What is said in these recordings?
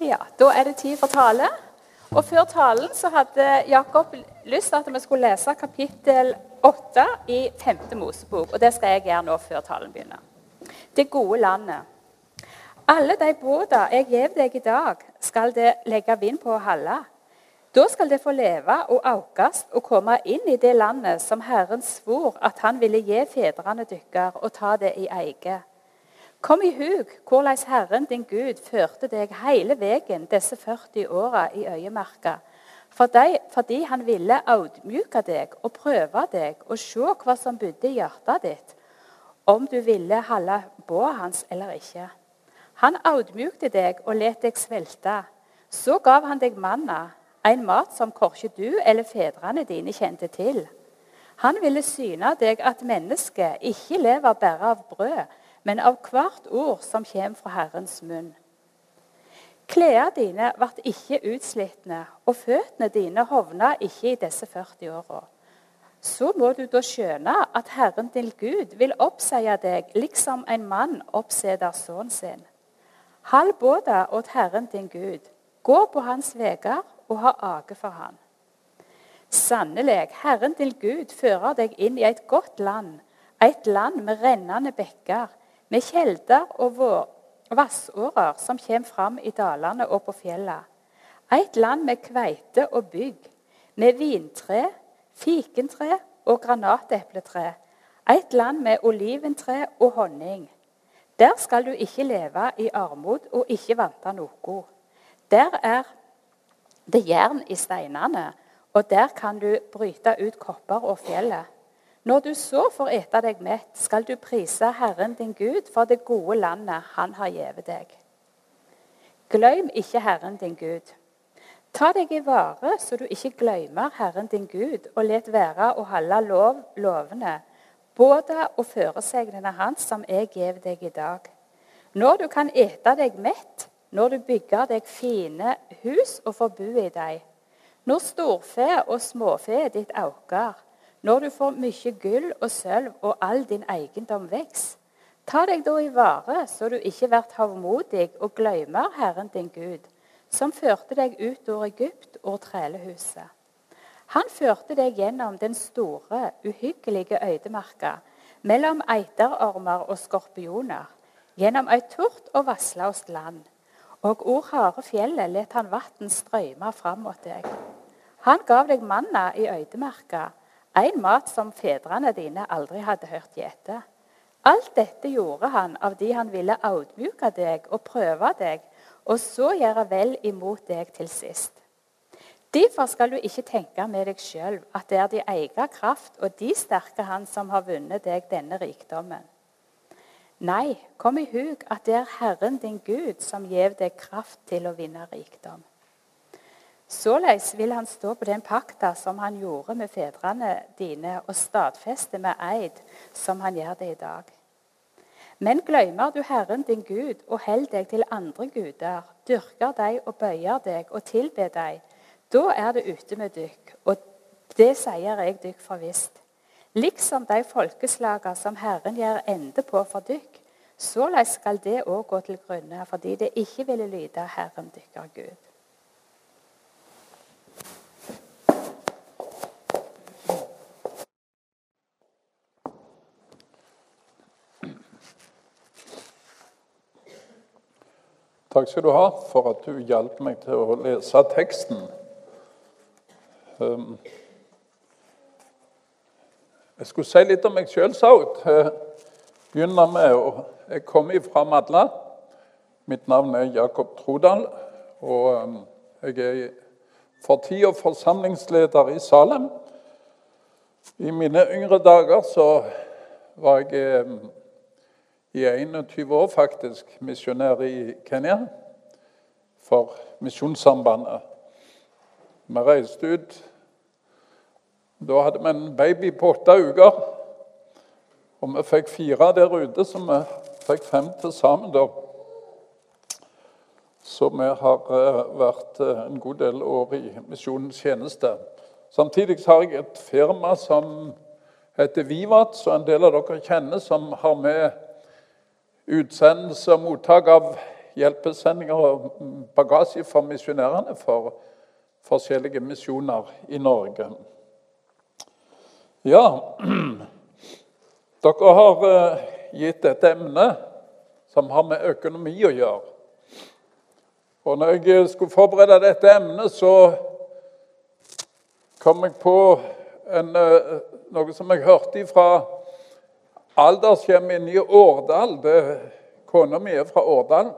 Ja, Da er det tid for tale. Og Før talen så hadde Jakob lyst til at vi skulle lese kapittel 8 i 5. Mosebok. Og Det skal jeg gjøre nå før talen begynner. Det gode landet. Alle de båda jeg gjev deg i dag, skal det legge vind på å holde. Da skal det få leve og aukast og komme inn i det landet som Herren svor at han ville gi fedrene dykker og ta det i eie. Kom i hug hvordan Herren din Gud førte deg hele veien disse 40 åra i øyemerka, fordi han ville audmjuke deg og prøve deg og se hva som bodde i hjertet ditt, om du ville holde båa hans eller ikke. Han audmjukte deg og let deg svelte. Så gav han deg manna, en mat som korkje du eller fedrene dine kjente til. Han ville syne deg at mennesket ikke lever bare av brød, men av hvert ord som kommer fra Herrens munn. Klærne dine ble ikke utslitne, og føttene dine hovna ikke i disse 40 åra. Så må du da skjønne at Herren din Gud vil oppseie deg liksom en mann oppseder sønnen sin. Hold båten åt Herren din Gud, gå på hans veier og ha age for han. Sannelig, Herren din Gud fører deg inn i et godt land, et land med rennende bekker, med kjelder og vassårer som kommer fram i dalene og på fjellene. Et land med kveite og bygg, med vintre, fikentre og granatepletre. Et land med oliventre og honning. Der skal du ikke leve i armod og ikke vante noe. Der er det jern i steinene, og der kan du bryte ut kopper og fjellet. Når du så får ete deg mett, skal du prise Herren din Gud for det gode landet Han har gitt deg. Glem ikke Herren din Gud. Ta deg i vare så du ikke glemmer Herren din Gud, og let være å holde lov, lovene, både og føresegnene Hans som jeg gir deg i dag. Når du kan ete deg mett, når du bygger deg fine hus og får bo i dem, når storfe og småfe ditt øker, når du får mye gull og sølv og all din eiendom vokser, ta deg da i vare, så du ikke blir hovmodig og glemmer Herren din Gud, som førte deg ut av Egypt og trelehuset. Han førte deg gjennom den store, uhyggelige øydemarka, mellom eiterormer og skorpioner, gjennom ei tort og vassløst land. Og ord harde fjellet let han vann strømme fram mot deg. Han gav deg manna i øydemarka, en mat som fedrene dine aldri hadde hørt gjete. Alt dette gjorde han av de han ville audmjuke deg og prøve deg, og så gjøre vel imot deg til sist. Derfor skal du ikke tenke med deg sjøl at det er de egen kraft og de sterke Han som har vunnet deg denne rikdommen. Nei, kom i hug at det er Herren din Gud som gjev deg kraft til å vinne rikdom. Såleis vil han stå på den pakta som han gjorde med fedrene dine, og stadfeste med eid, som han gjør det i dag. Men glemmer du Herren din Gud og holder deg til andre guder, dyrker deg og bøyer deg og tilber deg, da er det ute med dykk, og det sier jeg dykk for visst. Liksom de folkeslaga som Herren gjør ende på for dykk, såleis skal det òg gå til grunne, fordi det ikke ville lyde Herren dykker Gud. Takk skal du ha for at du hjalp meg til å lese teksten. Um, jeg skulle si litt om meg sjøl, Saud. Begynne med å Jeg kommer fra Madla. Mitt navn er Jakob Trodal. Og um, jeg er for tida forsamlingsleder i Salem. I mine yngre dager så var jeg um, i 21 år faktisk misjonær i Kenya for Misjonssambandet. Vi reiste ut Da hadde vi en baby på åtte uker. Og vi fikk fire der ute, så vi fikk fem til sammen da. Så vi har eh, vært eh, en god del år i misjonens tjeneste. Samtidig har jeg et firma som heter Vivat, som en del av dere kjenner, som har med utsendelse og mottak av hjelpesendinger og bagasje for misjonærene for forskjellige misjoner i Norge. Ja, dere har eh, gitt et emne som har med økonomi å gjøre. Og når jeg skulle forberede dette emnet, så kom jeg på en, eh, noe som jeg hørte fra aldershjemmet inne i Årdal. Kona mi er fra Årdal.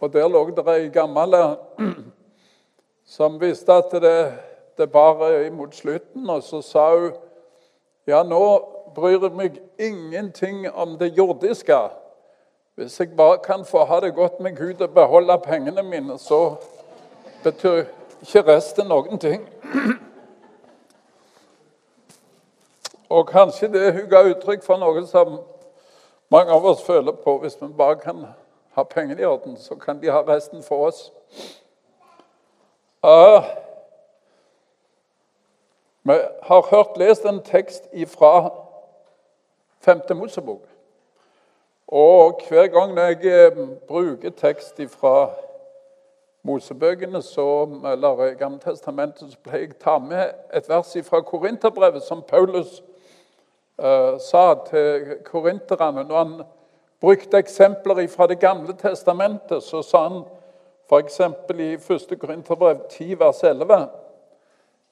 Og der lå det ei gammel som visste at det, det bar imot slutten. Og så sa hun ja, nå bryr jeg meg ingenting om det jordiske. Hvis jeg bare kan få ha det godt med Gud og beholde pengene mine, så betyr ikke resten noen ting. Og kanskje det hun ga uttrykk for noe som mange av oss føler på. Hvis vi bare kan ha pengene i orden, så kan de ha resten for oss. Uh, vi har hørt lest en tekst fra 5. Mosebok. Og hver gang jeg eh, bruker tekst fra Mosebøkene eller Gamle testamentet, så pleier jeg ta med et vers fra Korinterbrevet, som Paulus sa til korinterne. Når han brukte eksempler fra Det gamle testamentet, så sa han f.eks. i 1. Korinterbrev 10, vers 11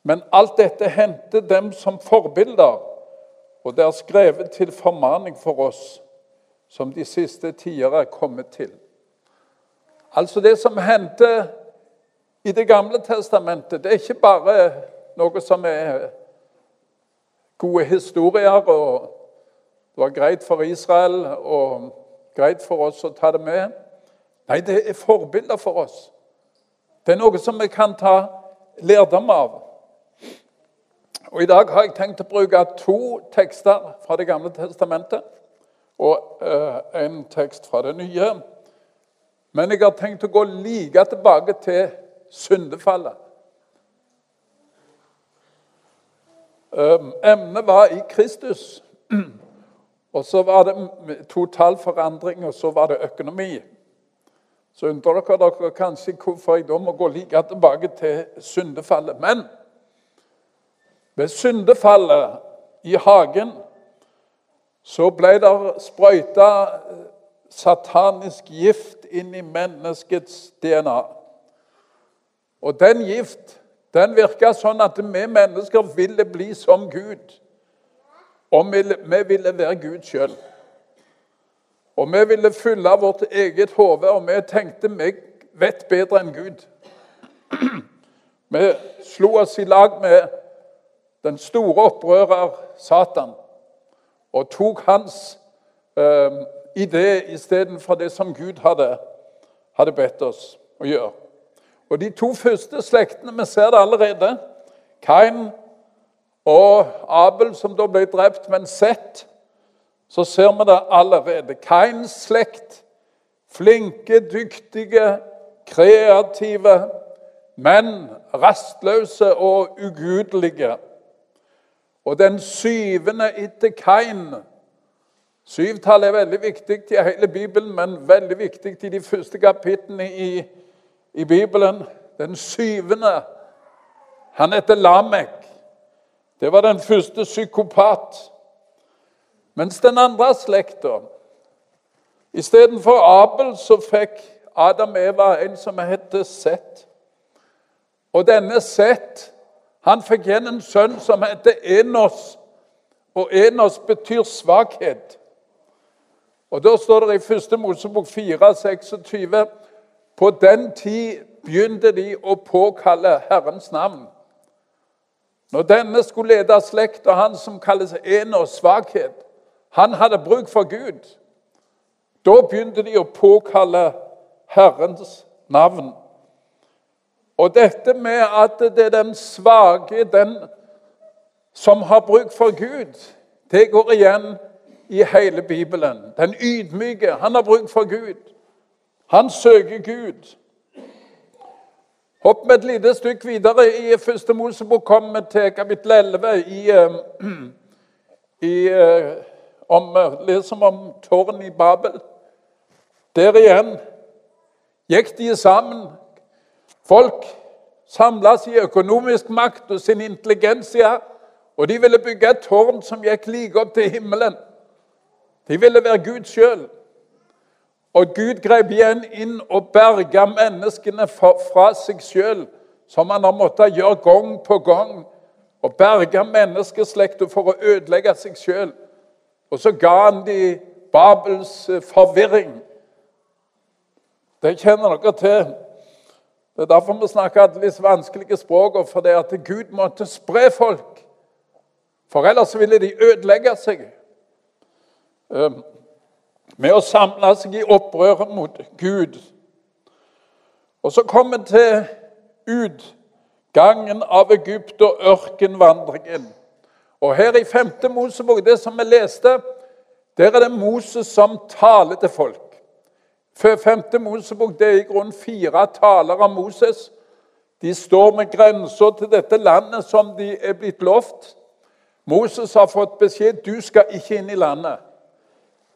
Men alt dette hendte dem som forbilder, og det er skrevet til formaning for oss, som de siste tider er kommet til. Altså Det som hendte i Det gamle testamentet, det er ikke bare noe som er gode historier. og Det var greit for Israel og greit for oss å ta det med. Nei, det er forbilder for oss. Det er noe som vi kan ta lærdom av. Og I dag har jeg tenkt å bruke to tekster fra Det gamle testamentet og uh, en tekst fra Det nye. Men jeg har tenkt å gå like tilbake til syndefallet. Emnet var i Kristus. Og så var det total forandring, og så var det økonomi. Så undrer dere dere kanskje hvorfor jeg da må gå like tilbake til syndefallet. Men ved syndefallet i hagen så ble det sprøyta satanisk gift inn i menneskets DNA. Og den gift den virka sånn at vi mennesker ville bli som Gud. Og vi, ville være Gud sjøl. Og vi ville fylle vårt eget hode, og vi tenkte vi vet bedre enn Gud. Vi slo oss i lag med den store opprører Satan og tok hans eh, idé istedenfor det som Gud hadde, hadde bedt oss å gjøre. Og De to første slektene vi ser det allerede. Kain og Abel, som da ble drept. Men sett, så ser vi det allerede. Kains slekt. Flinke, dyktige, kreative, men rastløse og ugudelige. Og den syvende etter Kain Syvtallet er veldig viktig i hele Bibelen, men veldig viktig i de første kapitlene i i Bibelen. Den syvende. Han heter Lamek. Det var den første psykopat. Mens den andre slekta Istedenfor Abel så fikk Adam Eva en som heter Seth. Og denne Seth han fikk igjen en sønn som heter Enos. Og Enos betyr svakhet. Og Da står det i 1. Mosebok 4, 26 på den tid begynte de å påkalle Herrens navn. Når denne skulle lede slekt, og han som kalles Enos svakhet, han hadde bruk for Gud, da begynte de å påkalle Herrens navn. Og dette med at det er den svake, den som har bruk for Gud, det går igjen i hele Bibelen. Den ydmyke, han har bruk for Gud. Han søker Gud. Hopp med et lite stykke videre i første Mosebok vi til kapittel 11 i, eh, i eh, om, leser om tårnet i Babel. Der igjen gikk de sammen. Folk samla sin økonomisk makt og sin intelligensia, og de ville bygge et tårn som gikk like opp til himmelen. De ville være Gud sjøl. Og Gud grep igjen inn og berga menneskene fra seg sjøl, som han har måttet gjøre gang på gang. Og berga menneskeslekta for å ødelegge seg sjøl. Og så ga han de Babels eh, forvirring. Det kjenner dere til. Det er derfor vi snakker alle disse vanskelige språkene. For det at Gud måtte spre folk. For ellers ville de ødelegge seg. Ehm, med å samle seg i opprøret mot Gud. Og så kommer vi til utgangen av Egypt og ørkenvandringen. Og her i 5. Mosebok, det som vi leste, der er det Moses som taler til folk. Før 5. Mosebok det er i grunnen fire taler av Moses. De står med grensa til dette landet som de er blitt lovt. Moses har fått beskjed du skal ikke inn i landet.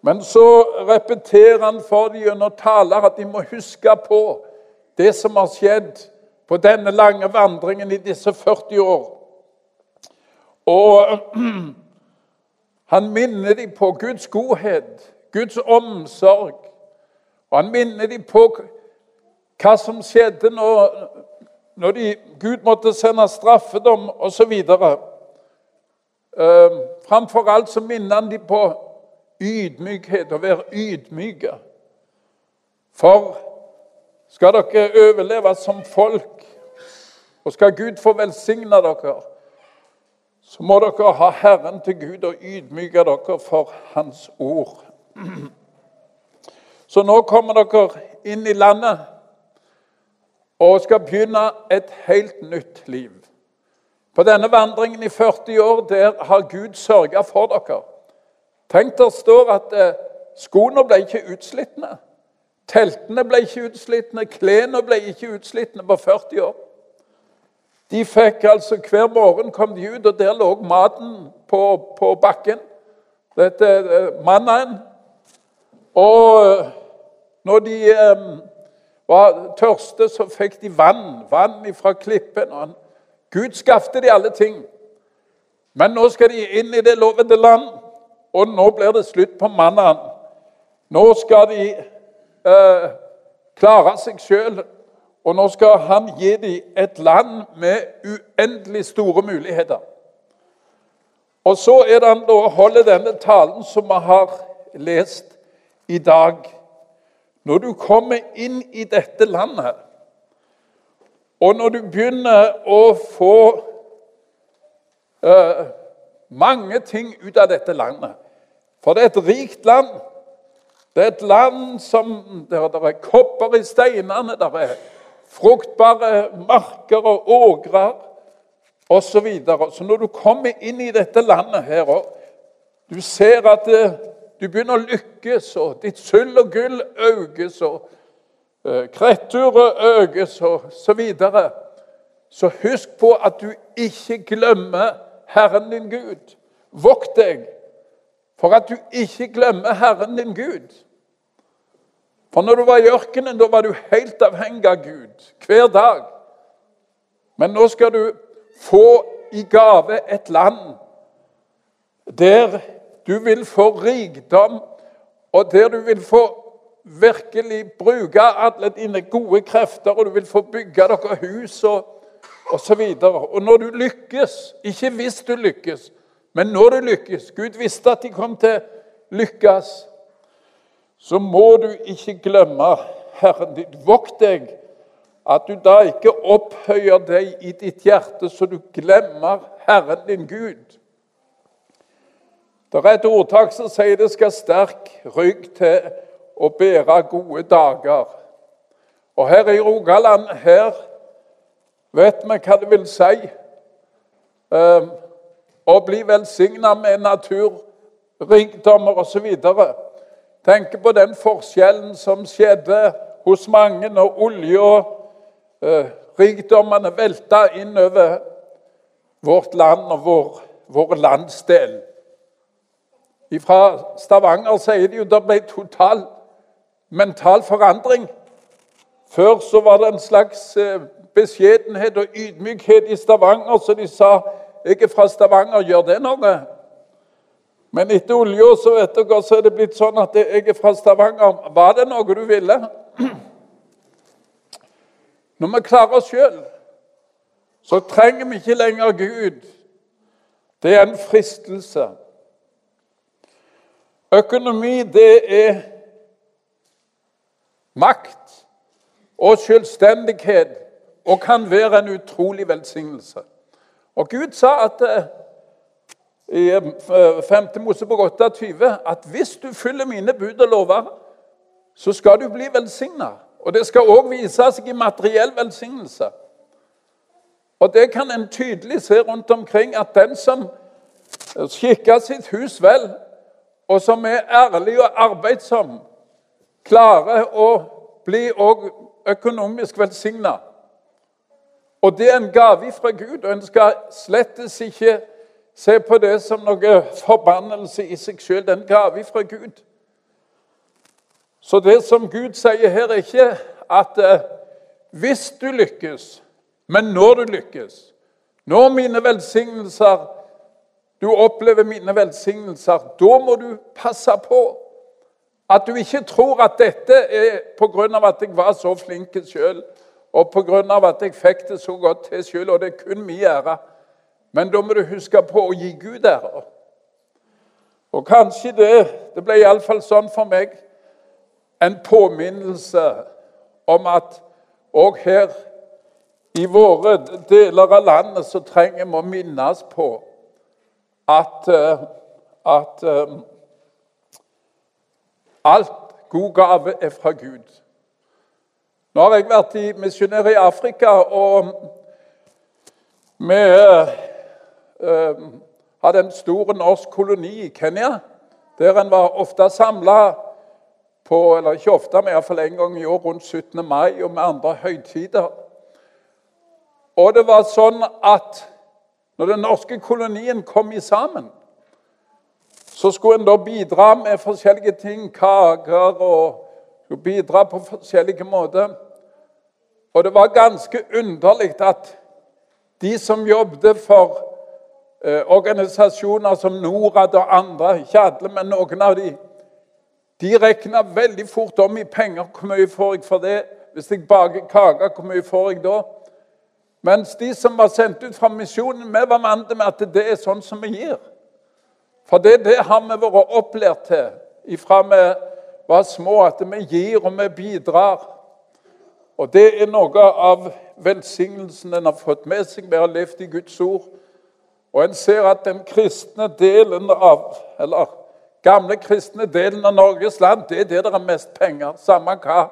Men så repeterer han for dem gjennom taler at de må huske på det som har skjedd på denne lange vandringen i disse 40 år. Og han minner dem på Guds godhet, Guds omsorg. Og han minner dem på hva som skjedde når, når de, Gud måtte sende straffedom osv. Uh, framfor alt så minner han dem på ydmykhet, å være ydmyke. For skal dere overleve som folk, og skal Gud få velsigne dere, så må dere ha Herren til Gud og ydmyke dere for Hans ord. Så nå kommer dere inn i landet og skal begynne et helt nytt liv. På denne vandringen i 40 år der har Gud sørga for dere. Tenk der står at eh, skoene ble ikke utslitne. Teltene ble ikke utslitne, klærne ble ikke utslitne på 40 år. De fikk altså, Hver morgen kom de ut, og der lå maten på, på bakken. Dette er mannen. Og eh, når de eh, var tørste, så fikk de vann. Vann fra klippen. Og Gud skapte de alle ting. Men nå skal de inn i det lovede land. Og nå blir det slutt på mannen. Nå skal de eh, klare seg sjøl, og nå skal han gi dem et land med uendelig store muligheter. Og så er det han da holder denne talen som vi har lest i dag. Når du kommer inn i dette landet, og når du begynner å få uh, mange ting ut av dette landet. For det er et rikt land. Det er et land som der, der er kopper i steinene, der er fruktbare marker og ågrer osv. Så, videre. så når du kommer inn i dette landet her, og du ser at det, du begynner å lykkes, og ditt sølv og gull økes, og uh, kretturet økes, og så videre, så husk på at du ikke glemmer Herren din Gud. Vokt deg for at du ikke glemmer Herren din Gud. For når du var i ørkenen, da var du helt avhengig av Gud hver dag. Men nå skal du få i gave et land der du vil få rikdom, og der du vil få virkelig bruke alle dine gode krefter, og du vil få bygge dere hus og osv. Og, og når du lykkes, ikke hvis du lykkes, men når du lykkes Gud visste at de kom til lykkes. Så må du ikke glemme Herren din. Vokt deg at du da ikke opphøyer deg i ditt hjerte så du glemmer Herren din Gud. Det er et ordtak som sier det skal sterk rygg til å bære gode dager. Og her i Rogaland her vet vi hva det vil si. Å og bli velsigna med naturrikdommer osv. Tenk på den forskjellen som skjedde hos mange når olje og eh, rikdommene velta innover vårt land og vår, vår landsdel. Fra Stavanger sier de jo det ble total mental forandring. Før så var det en slags eh, beskjedenhet og ydmykhet i Stavanger, så de sa 'Jeg er fra Stavanger, gjør det noe?' Men etter olja så vet dere, så er det blitt sånn at 'jeg er fra Stavanger'. Var det noe du ville? Når vi klarer oss sjøl, så trenger vi ikke lenger Gud. Det er en fristelse. Økonomi, det er makt og selvstendighet og kan være en utrolig velsignelse. Og Gud sa at eh, i 5. Eh, Mosebok 28 at hvis du følger mine bud og lover, så skal du bli velsigna. Og det skal òg vise seg i materiell velsignelse. Og det kan en tydelig se rundt omkring, at den som skikker sitt hus vel, og som er ærlig og arbeidsom, klarer å bli økonomisk velsigna. Og det er en gave fra Gud, og en skal slettes ikke se på det som noe forbannelse i seg sjøl. Det er en gave fra Gud. Så det som Gud sier her, er ikke at eh, hvis du lykkes, men når du lykkes Når mine velsignelser du opplever mine velsignelser, da må du passe på at du ikke tror at dette er pga. at jeg var så flink sjøl, og pga. at jeg fikk det så godt til sjøl, og det er kun min ære. Men da må du huske på å gi Gud ære. Og kanskje det Det ble iallfall sånn for meg en påminnelse om at òg her i våre deler av landet så trenger vi å minnes på at, eh, at um, alt god gave er fra Gud. Nå har jeg vært i misjonær i Afrika, og vi uh, hadde en stor norsk koloni i Kenya, der en var ofte samla på Eller ikke ofte, men iallfall en gang i år rundt 17. mai og med andre høytider. Og det var sånn at når den norske kolonien kom i sammen, så skulle en da bidra med forskjellige ting, kaker og bidra på forskjellige måter. Og det var ganske underlig at de som jobbet for eh, organisasjoner som Norad og andre, ikke alle, men noen av de, de regna veldig fort om i penger. Hvor mye får jeg for det? Hvis jeg baker kake, hvor mye får jeg da? Mens de som var sendt ut fra misjonen, vi var vant med at det er sånn som vi gir. For det, det har vi vært opplært til ifra vi var små, at vi gir og vi bidrar. Og det er noe av velsignelsen en har fått med seg. Vi har levd i Guds ord. Og en ser at den kristne delen av eller gamle kristne delen av Norges land, det er det der er mest penger. Samme hva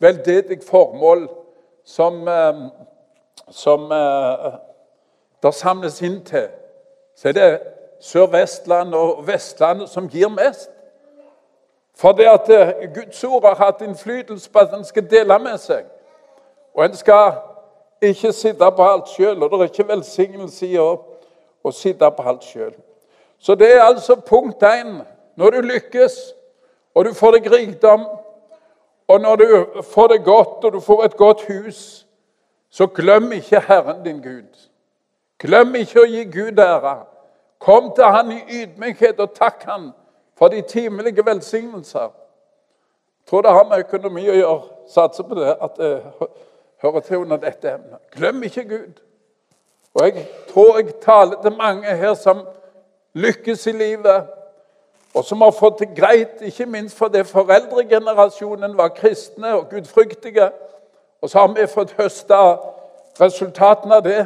veldedig formål som eh, som eh, det samles inn til, så er det Sør-Vestlandet og Vestlandet som gir mest. For det at eh, Guds ord har hatt innflytelse på at en skal dele med seg. Og en skal ikke sitte på alt sjøl, og det er ikke velsignelse i å, å sitte på alt sjøl. Så det er altså punkt én. Når du lykkes, og du får deg rikdom, og når du får det godt, og du får et godt hus, så glem ikke Herren din Gud. Glem ikke å gi Gud ære. Kom til Han i ydmykhet og takk Han for de timelige velsignelser. Jeg tror det har med økonomi å gjøre. Satser på det, at det hører til under dette emnet. Glem ikke Gud. Og jeg tror jeg taler til mange her som lykkes i livet, og som har fått det greit, ikke minst fordi foreldregenerasjonen var kristne og gudfryktige. Og så har vi fått høste resultatene av det.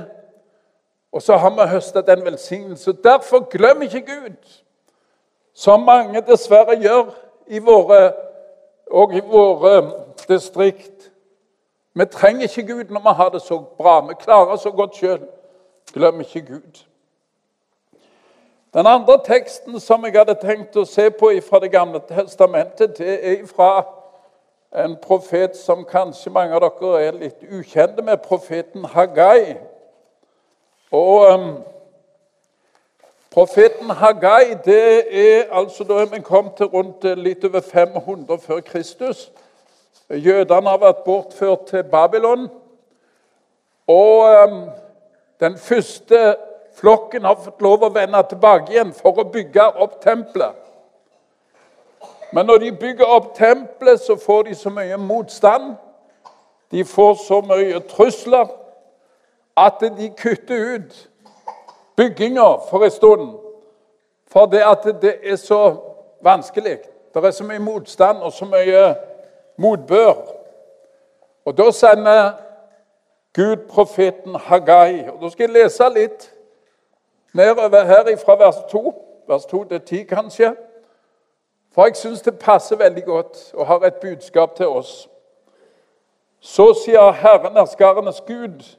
Og så har vi høstet den velsignelsen. Derfor glem ikke Gud, som mange dessverre gjør i våre, og i våre distrikt. Vi trenger ikke Gud når vi har det så bra. Vi klarer så godt sjøl. Glem ikke Gud. Den andre teksten som jeg hadde tenkt å se på fra Det gamle testamentet, det er fra en profet som kanskje mange av dere er litt ukjente med, profeten Hagai. Og um, Profeten Hagai det er altså da vi kom til rundt litt over 500 før Kristus. Jødene har vært bortført til Babylon. Og um, den første flokken har fått lov å vende tilbake igjen for å bygge opp tempelet. Men når de bygger opp tempelet, så får de så mye motstand. De får så mye trusler at de kutter ut bygginga for en stund. For det at det er så vanskelig. Det er så mye motstand og så mye motbør. Og da sender Gud profeten Hagai. Og Da skal jeg lese litt nedover her fra vers 2, vers 2 til 10 kanskje. For jeg syns det passer veldig godt og har et budskap til oss. Så sier Herren erskarenes Gud.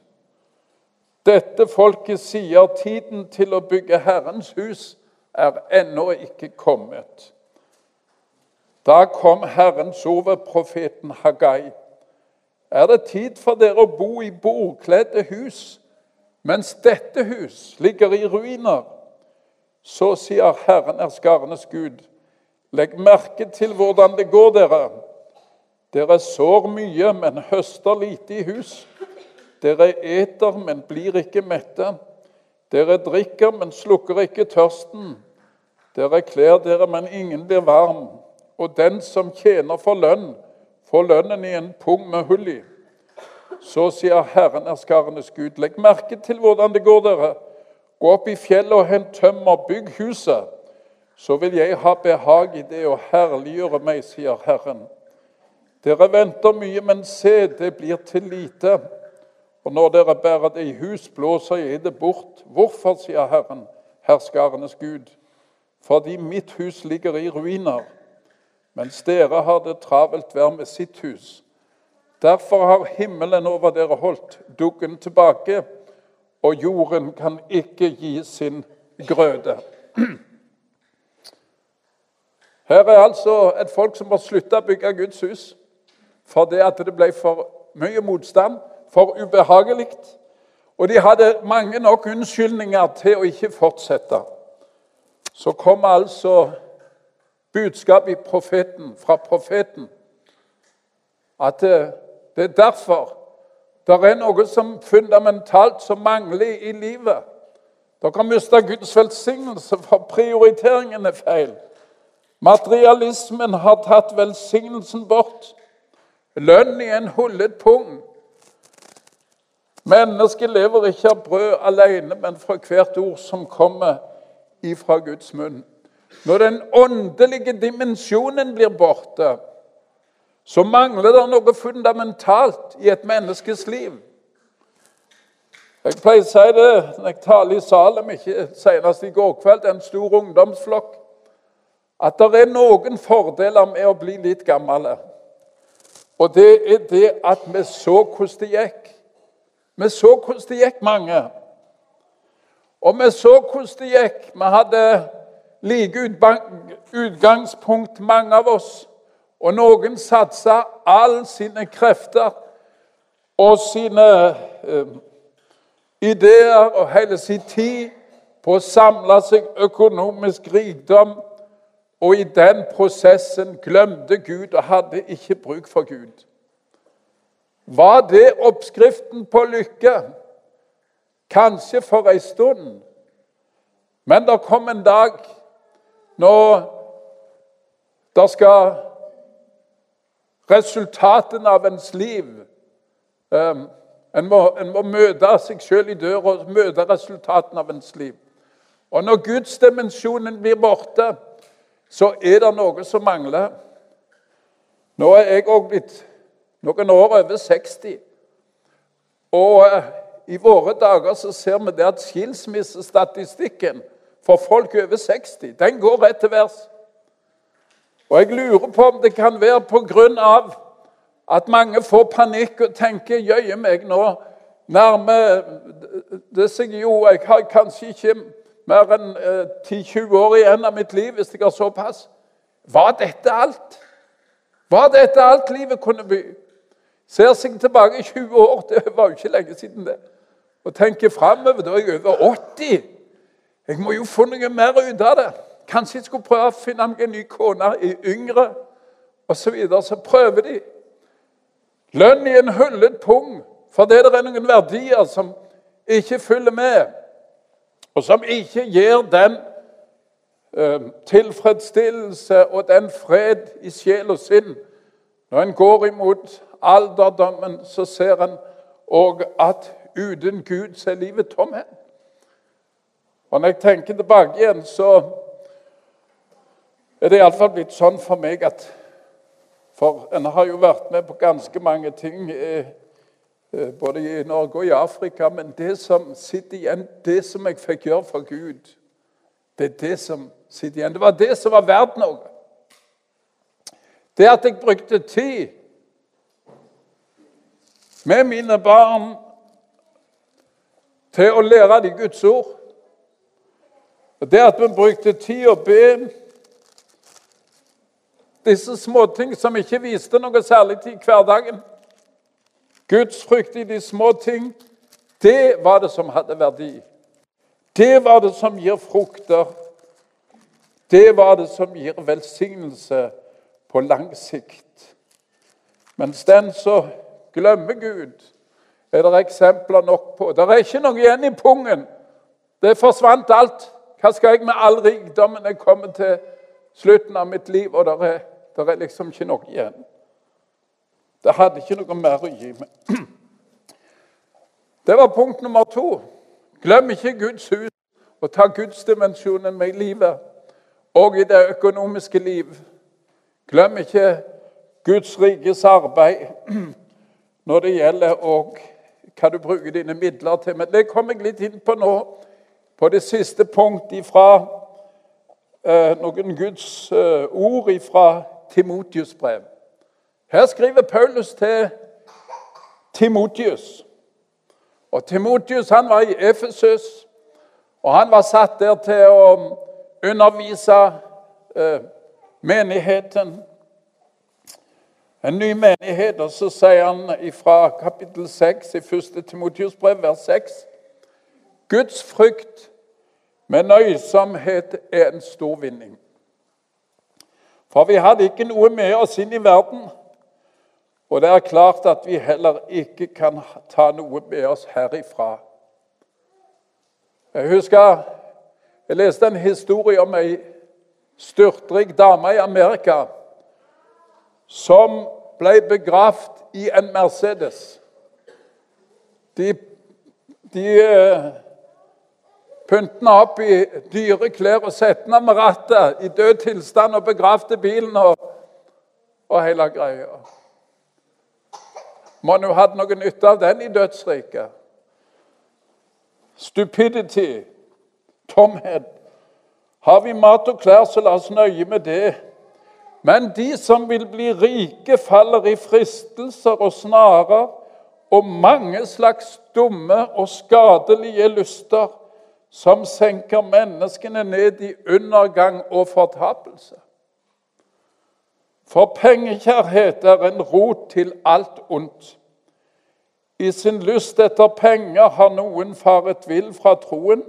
Dette folket sier tiden til å bygge Herrens hus er ennå ikke kommet. Da kom Herrens ord ved profeten Hagai. Er det tid for dere å bo i bordkledde hus, mens dette hus ligger i ruiner? Så sier Herren er skarenes Gud. Legg merke til hvordan det går dere. Dere sår mye, men høster lite i hus. Dere eter, men blir ikke mette. Dere drikker, men slukker ikke tørsten. Dere kler dere, men ingen blir varm og den som tjener for lønn, får lønnen i en pung med hull i. Så sier Herren er skarenes Gud, legg merke til hvordan det går dere. Gå opp i fjellet og hent tømmer, bygg huset. Så vil jeg ha behag i det og herliggjøre meg, sier Herren. Dere venter mye, men se, det blir til lite. Og når dere bærer det i hus, blåser jeg det bort. Hvorfor, sier Herren, herskarenes Gud? Fordi mitt hus ligger i ruiner mens dere har det travelt hver med sitt hus. Derfor har himmelen over dere holdt duggen tilbake, og jorden kan ikke gi sin grøde. Her er altså et folk som har slutta å bygge Guds hus fordi at det ble for mye motstand, for ubehagelig. Og de hadde mange nok unnskyldninger til å ikke fortsette. Så kom altså budskap i profeten, fra profeten. At det, det er derfor det er noe som fundamentalt som mangler i livet. Dere mista Guds velsignelse, for prioriteringen er feil. Materialismen har tatt velsignelsen bort. Lønn i en hullet pung. Mennesket lever ikke av brød alene, men fra hvert ord som kommer ifra Guds munn. Når den åndelige dimensjonen blir borte, så mangler det noe fundamentalt i et menneskes liv. Jeg pleier å si det når jeg taler i Salem, ikke senest i går kveld, en stor ungdomsflokk, at det er noen fordeler med å bli litt gamle. Og det er det at vi så hvordan det gikk. Vi så hvordan det gikk, mange. Og vi så hvordan det gikk. Vi hadde like utgangspunkt, mange av oss. Og noen satsa all sine krefter og sine eh, ideer og hele sin tid på å samle seg økonomisk rikdom. Og i den prosessen glemte Gud og hadde ikke bruk for Gud. Var det oppskriften på lykke? Kanskje for ei stund. Men det kom en dag når det skal Resultatene av ens liv um, en, må, en må møte seg sjøl i døra og møte resultatene av ens liv. Og når gudsdimensjonen blir borte, så er det noe som mangler. Nå er jeg òg blitt noen år over 60. Og uh, i våre dager så ser vi det at skilsmissestatistikken for folk over 60. Den går rett til værs. Og jeg lurer på om det kan være pga. at mange får panikk og tenker jøye meg, nå nærmer det seg jo Jeg har kanskje ikke mer enn 10-20 eh, år igjen av mitt liv, hvis jeg har såpass. Var dette alt? Var dette alt livet kunne by? Ser seg tilbake i 20 år, det var jo ikke lenge siden det. Og tenker framover, da er jeg over 80. Jeg må jo få noe mer ut av det. Kanskje jeg skulle prøve å finne meg en ny kone i yngre osv. Så, videre. så prøver de. Lønn i en hullet pung fordi det er noen verdier som ikke følger med, og som ikke gir den eh, tilfredsstillelse og den fred i sjel og sinn. Når en går imot alderdommen, så ser en òg at uten Gud så er livet tomhet. Og når jeg tenker tilbake igjen, så er det iallfall blitt sånn for meg at For en har jo vært med på ganske mange ting, eh, eh, både i Norge og i Afrika. Men det som sitter igjen, det som jeg fikk gjøre for Gud, det er det som sitter igjen. Det var det som var verdt noe. Det at jeg brukte tid med mine barn til å lære dem Guds ord. Og Det at vi brukte tid å be disse småting som ikke viste noe særlig til hverdagen Guds frykt i de små ting, det var det som hadde verdi. Det var det som gir frukter. Det var det som gir velsignelse på lang sikt. Mens den som glemmer Gud, er det eksempler nok på. Det er ikke noe igjen i pungen. Det forsvant alt. Hva skal jeg med all rikdommen jeg kommer til slutten av mitt liv? Og det er, det er liksom ikke noe igjen. Det hadde ikke noe mer å gi meg. Det var punkt nummer to. Glem ikke Guds hus og ta gudsdimensjonen med i livet og i det økonomiske liv. Glem ikke Guds rikes arbeid når det gjelder og hva du bruker dine midler til. Men det kommer jeg litt inn på nå, på det siste punktet fra eh, noen Guds eh, ord fra Timotius' brev. Her skriver Paulus til Timotius. Og Timotius han var i Efesus, og han var satt der til å undervise eh, menigheten en ny menighet. Og så sier han fra kapittel 6 i 1. Timotius brev, vers 6 Guds frykt med nøysomhet er en stor vinning. For vi hadde ikke noe med oss inn i verden, og det er klart at vi heller ikke kan ta noe med oss herifra. Jeg husker jeg leste en historie om ei styrtrik dame i Amerika som ble begravd i en Mercedes. De, de uh, pynta opp i dyre klær og satte den med rattet i død tilstand og begravde bilen og, og hele greia. Må nå hatt noe nytte av den i dødsriket. Stupidity, tomhet. Har vi mat og klær, så la oss nøye med det. Men de som vil bli rike, faller i fristelser og snarer og mange slags dumme og skadelige lyster som senker menneskene ned i undergang og fortapelse. For pengekjærhet er en rot til alt ondt. I sin lyst etter penger har noen faret vill fra troen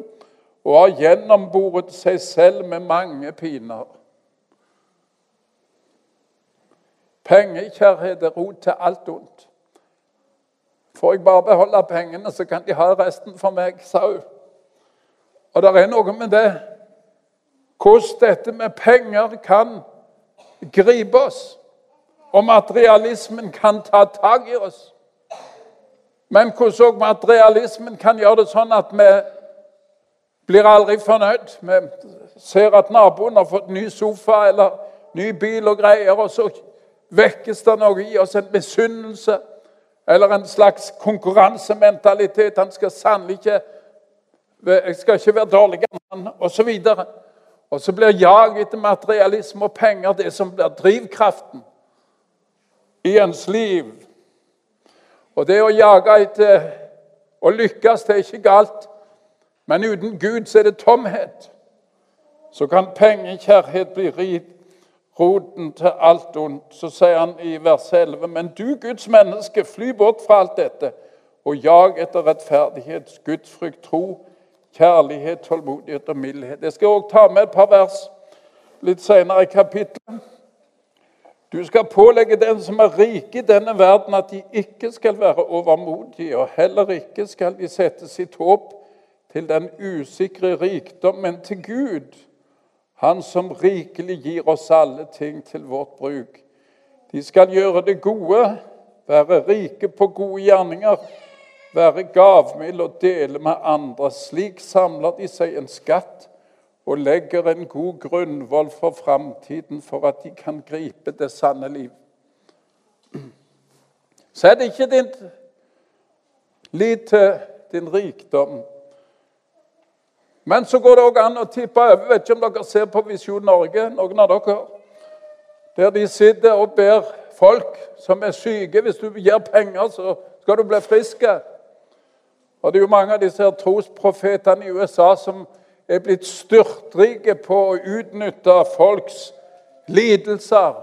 og har gjennomboret seg selv med mange piner. Pengekjærhet er rot til alt ondt. Får jeg bare beholde pengene, så kan de ha resten for meg, sa hun. Og det er noe med det hvordan dette med penger kan gripe oss, og materialismen kan ta tak i oss. Men hvordan òg materialismen kan gjøre det sånn at vi blir aldri fornøyd. Vi ser at naboen har fått ny sofa eller ny bil og greier, og så vekkes det noe i oss, en misunnelse eller en slags konkurransementalitet. Han skal sannelig ikke Jeg skal ikke være dårligere enn han, osv. Og, og så blir jag etter materialisme og penger det som blir drivkraften i ens liv. Og det å jage etter å lykkes, det er ikke galt. Men uten Gud så er det tomhet. Så kan pengekjærhet bli rik roten til alt ondt. Så sier han i vers 11.: Men du, Guds menneske, fly bort fra alt dette og jag etter rettferdighet, gudsfrykt, tro, kjærlighet, tålmodighet og mildhet. Jeg skal også ta med et par vers litt senere i kapittelet. Du skal pålegge den som er rike i denne verden, at de ikke skal være overmodige, og heller ikke skal de sette sitt håp til den usikre rikdom, men til Gud, Han som rikelig gir oss alle ting til vårt bruk. De skal gjøre det gode, være rike på gode gjerninger, være gavmilde og dele med andre. Slik samler de seg en skatt og legger en god grunnvoll for framtiden for at de kan gripe det sanne liv. Så er det ikke din lit til din rikdom. Men så går det òg an å tippe over. Vet ikke om dere ser på Visjon Norge, noen av dere. Der de sitter og ber folk som er syke. Hvis du gir penger, så skal du bli frisk. Og det er jo mange av disse trosprofetene i USA som er blitt styrtrike på å utnytte folks lidelser.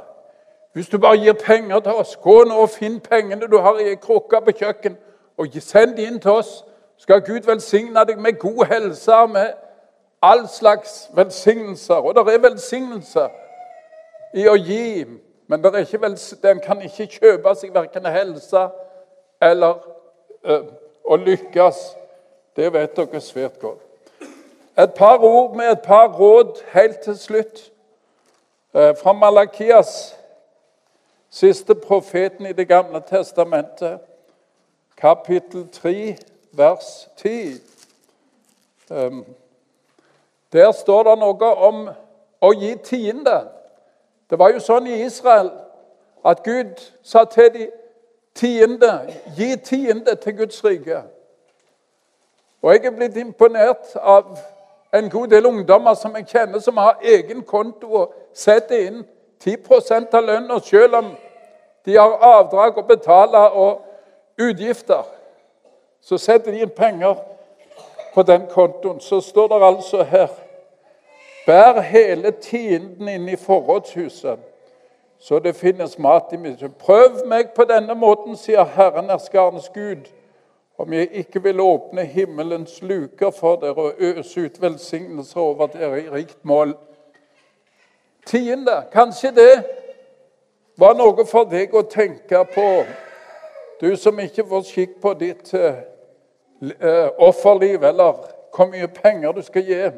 Hvis du bare gir penger til oss, gå nå og finn pengene du har i ei krukke på kjøkken, og send de inn til oss. Skal Gud velsigne deg med god helse, med all slags velsignelser. Og det er velsignelser i å gi, men den kan ikke kjøpe seg verken helse eller øh, å lykkes. Det vet dere svært godt. Et par ord med et par råd helt til slutt. Eh, fra Malakias, siste profeten i Det gamle testamentet, kapittel 3, vers 10. Ehm, der står det noe om å gi tiende. Det var jo sånn i Israel at Gud sa til de tiende, gi tiende til Guds rike. Og jeg er blitt imponert av en god del ungdommer som jeg kjenner, som har egen konto og setter inn 10 av lønna selv om de har avdrag å betale og utgifter. Så setter de inn penger på den kontoen. Så står det altså her Bær hele tienden inn i forrådshuset, så det finnes mat i mitt Prøv meg på denne måten, sier Herren er skarnes Gud om jeg ikke vil åpne himmelens luker for dere og øse ut velsignelser over dere i rikt mål. Tiende, kanskje det var noe for deg å tenke på, du som ikke får skikk på ditt uh, offerliv, eller hvor mye penger du skal gi.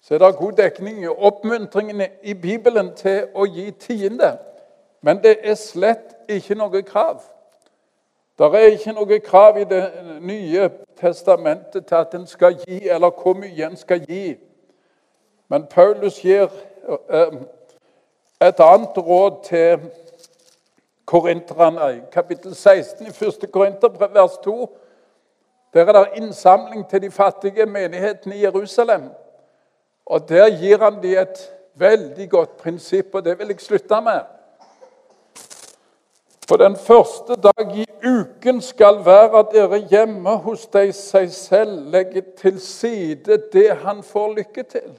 Så er det god dekning i oppmuntringene i Bibelen til å gi tiende. Men det er slett ikke noe krav. Det er ikke noe krav i Det nye testamentet til at en skal gi, eller hvor mye en skal gi. Men Paulus gir eh, et annet råd til korinterne. Kapittel 16 i 1. Korinterbrev, vers 2. Der er det innsamling til de fattige menighetene i Jerusalem. Og Der gir han dem et veldig godt prinsipp, og det vil jeg slutte med. For den første dag i uken skal være dere hjemme hos deg seg selv legge til side det han får lykke til.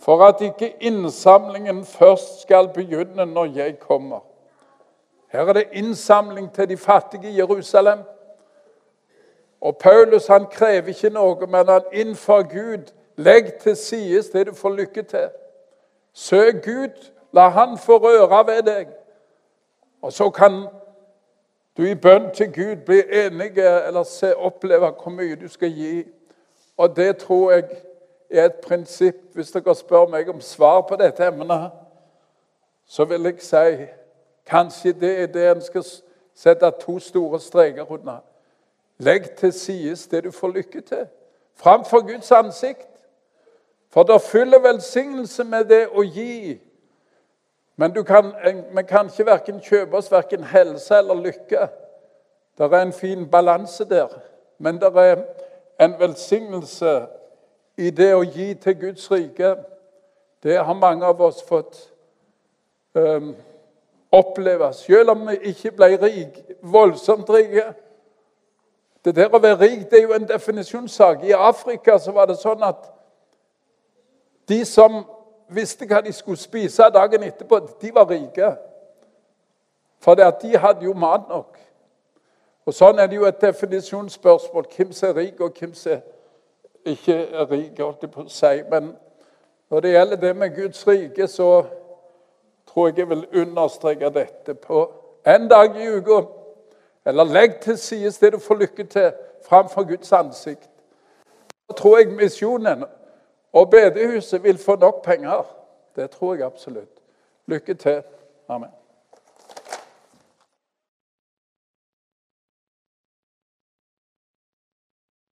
For at ikke innsamlingen først skal begynne når jeg kommer. Her er det innsamling til de fattige i Jerusalem. Og Paulus han krever ikke noe, men han innenfor Gud legg til side det du får lykke til. Søk Gud, la Han få røre ved deg. Og så kan du i bønn til Gud bli enig eller se, oppleve hvor mye du skal gi. Og det tror jeg er et prinsipp. Hvis dere spør meg om svar på dette emnet, så vil jeg si kanskje det er det en skal sette to store streker under. Legg til sides det du får lykke til, framfor Guds ansikt. For det fyller velsignelse med det å gi. Men kan, vi kan ikke verken kjøpe oss verken helse eller lykke. Det er en fin balanse der. Men det er en velsignelse i det å gi til Guds rike. Det har mange av oss fått um, oppleve, selv om vi ikke ble rik, voldsomt rike. Det der å være rik det er jo en definisjonssak. I Afrika så var det sånn at de som visste hva de skulle spise dagen etterpå, de var rike. For de hadde jo mat nok. Og Sånn er det jo et definisjonsspørsmål. Hvem som er rik, og hvem som ikke er rik. holdt jeg på å si. Men når det gjelder det med Guds rike, så tror jeg jeg vil understreke dette på en dag i uka. Eller legg til side det du får lykke til framfor Guds ansikt. Da tror jeg misjonen og bedehuset vil få nok penger. Det tror jeg absolutt. Lykke til. Amen.